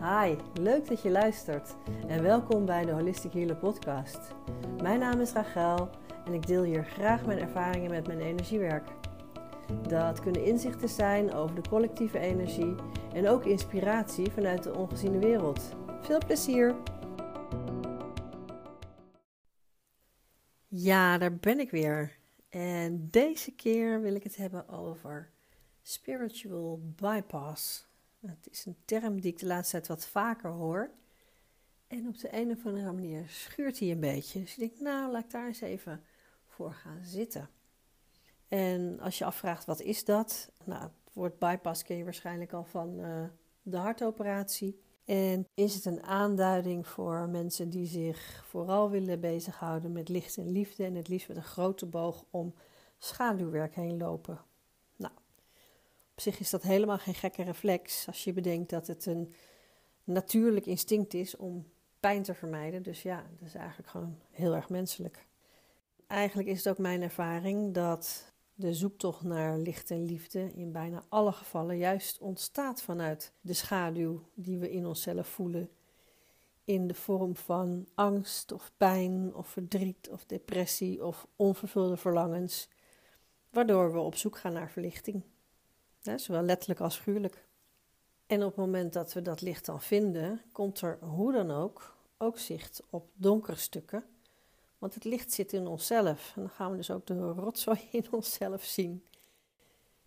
Hi, leuk dat je luistert en welkom bij de Holistic Healer podcast. Mijn naam is Rachel en ik deel hier graag mijn ervaringen met mijn energiewerk. Dat kunnen inzichten zijn over de collectieve energie en ook inspiratie vanuit de ongeziene wereld. Veel plezier! Ja, daar ben ik weer. En deze keer wil ik het hebben over spiritual bypass. Het is een term die ik de laatste tijd wat vaker hoor. En op de een of andere manier schuurt hij een beetje. Dus ik denk, nou, laat ik daar eens even voor gaan zitten. En als je afvraagt, wat is dat? Nou, het woord bypass ken je waarschijnlijk al van uh, de hartoperatie. En is het een aanduiding voor mensen die zich vooral willen bezighouden met licht en liefde en het liefst met een grote boog om schaduwwerk heen lopen? Op zich is dat helemaal geen gekke reflex als je bedenkt dat het een natuurlijk instinct is om pijn te vermijden. Dus ja, dat is eigenlijk gewoon heel erg menselijk. Eigenlijk is het ook mijn ervaring dat de zoektocht naar licht en liefde in bijna alle gevallen juist ontstaat vanuit de schaduw die we in onszelf voelen. In de vorm van angst of pijn of verdriet of depressie of onvervulde verlangens, waardoor we op zoek gaan naar verlichting. Zowel letterlijk als figuurlijk. En op het moment dat we dat licht dan vinden, komt er hoe dan ook ook zicht op donkere stukken want het licht zit in onszelf. En dan gaan we dus ook de rotzooi in onszelf zien.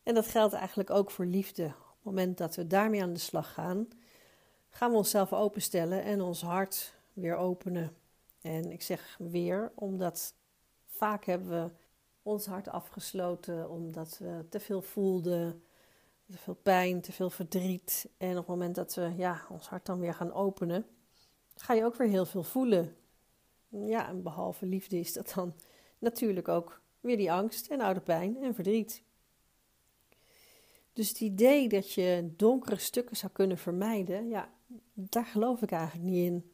En dat geldt eigenlijk ook voor liefde. Op het moment dat we daarmee aan de slag gaan, gaan we onszelf openstellen en ons hart weer openen. En ik zeg weer, omdat vaak hebben we ons hart afgesloten omdat we te veel voelden, te veel pijn, te veel verdriet. En op het moment dat we ja, ons hart dan weer gaan openen, ga je ook weer heel veel voelen. Ja, en behalve liefde is dat dan natuurlijk ook weer die angst en oude pijn en verdriet. Dus het idee dat je donkere stukken zou kunnen vermijden, ja, daar geloof ik eigenlijk niet in.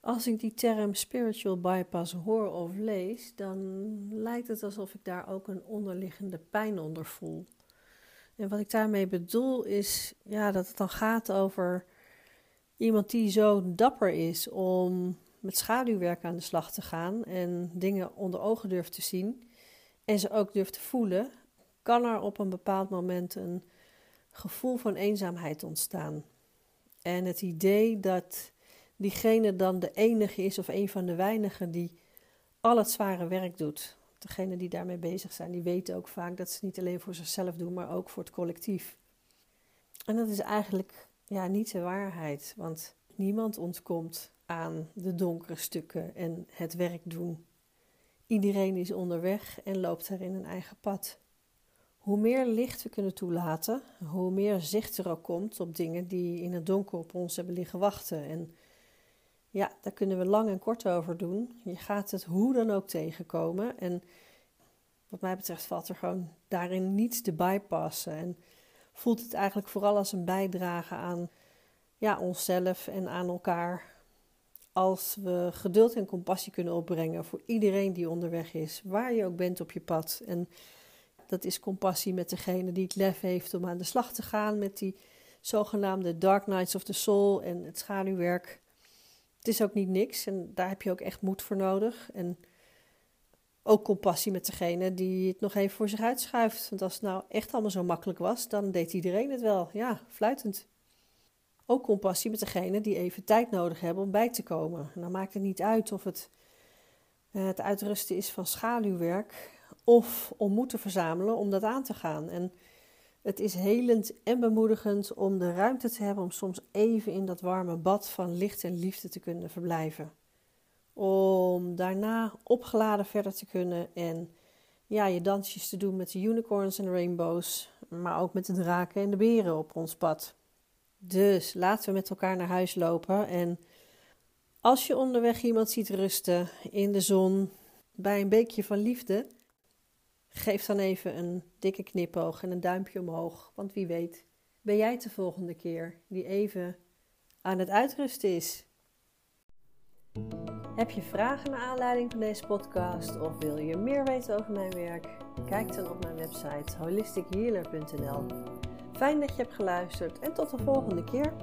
Als ik die term spiritual bypass hoor of lees, dan lijkt het alsof ik daar ook een onderliggende pijn onder voel. En wat ik daarmee bedoel is ja, dat het dan gaat over iemand die zo dapper is om met schaduwwerk aan de slag te gaan en dingen onder ogen durft te zien en ze ook durft te voelen, kan er op een bepaald moment een gevoel van eenzaamheid ontstaan. En het idee dat diegene dan de enige is of een van de weinigen die al het zware werk doet. Degenen die daarmee bezig zijn, die weten ook vaak dat ze het niet alleen voor zichzelf doen, maar ook voor het collectief. En dat is eigenlijk ja, niet de waarheid, want niemand ontkomt aan de donkere stukken en het werk doen. Iedereen is onderweg en loopt er in een eigen pad. Hoe meer licht we kunnen toelaten, hoe meer zicht er ook komt op dingen die in het donker op ons hebben liggen wachten. En ja, daar kunnen we lang en kort over doen. Je gaat het hoe dan ook tegenkomen. En wat mij betreft valt er gewoon daarin niets te bypassen. En voelt het eigenlijk vooral als een bijdrage aan ja, onszelf en aan elkaar als we geduld en compassie kunnen opbrengen voor iedereen die onderweg is, waar je ook bent op je pad. En dat is compassie met degene die het lef heeft om aan de slag te gaan met die zogenaamde Dark Nights of the Soul en het schaduwwerk. Het is ook niet niks en daar heb je ook echt moed voor nodig. En ook compassie met degene die het nog even voor zich uitschuift. Want als het nou echt allemaal zo makkelijk was, dan deed iedereen het wel. Ja, fluitend. Ook compassie met degene die even tijd nodig hebben om bij te komen. En dan maakt het niet uit of het eh, het uitrusten is van schaduwwerk of om moed te verzamelen om dat aan te gaan. En het is helend en bemoedigend om de ruimte te hebben om soms even in dat warme bad van licht en liefde te kunnen verblijven. Om daarna opgeladen verder te kunnen en ja, je dansjes te doen met de unicorns en rainbows, maar ook met de draken en de beren op ons pad. Dus laten we met elkaar naar huis lopen. En als je onderweg iemand ziet rusten in de zon bij een beekje van liefde, geef dan even een dikke knipoog en een duimpje omhoog. Want wie weet, ben jij de volgende keer die even aan het uitrusten is. Heb je vragen naar aanleiding van deze podcast of wil je meer weten over mijn werk? Kijk dan op mijn website holistichealer.nl. Fijn dat je hebt geluisterd en tot de volgende keer.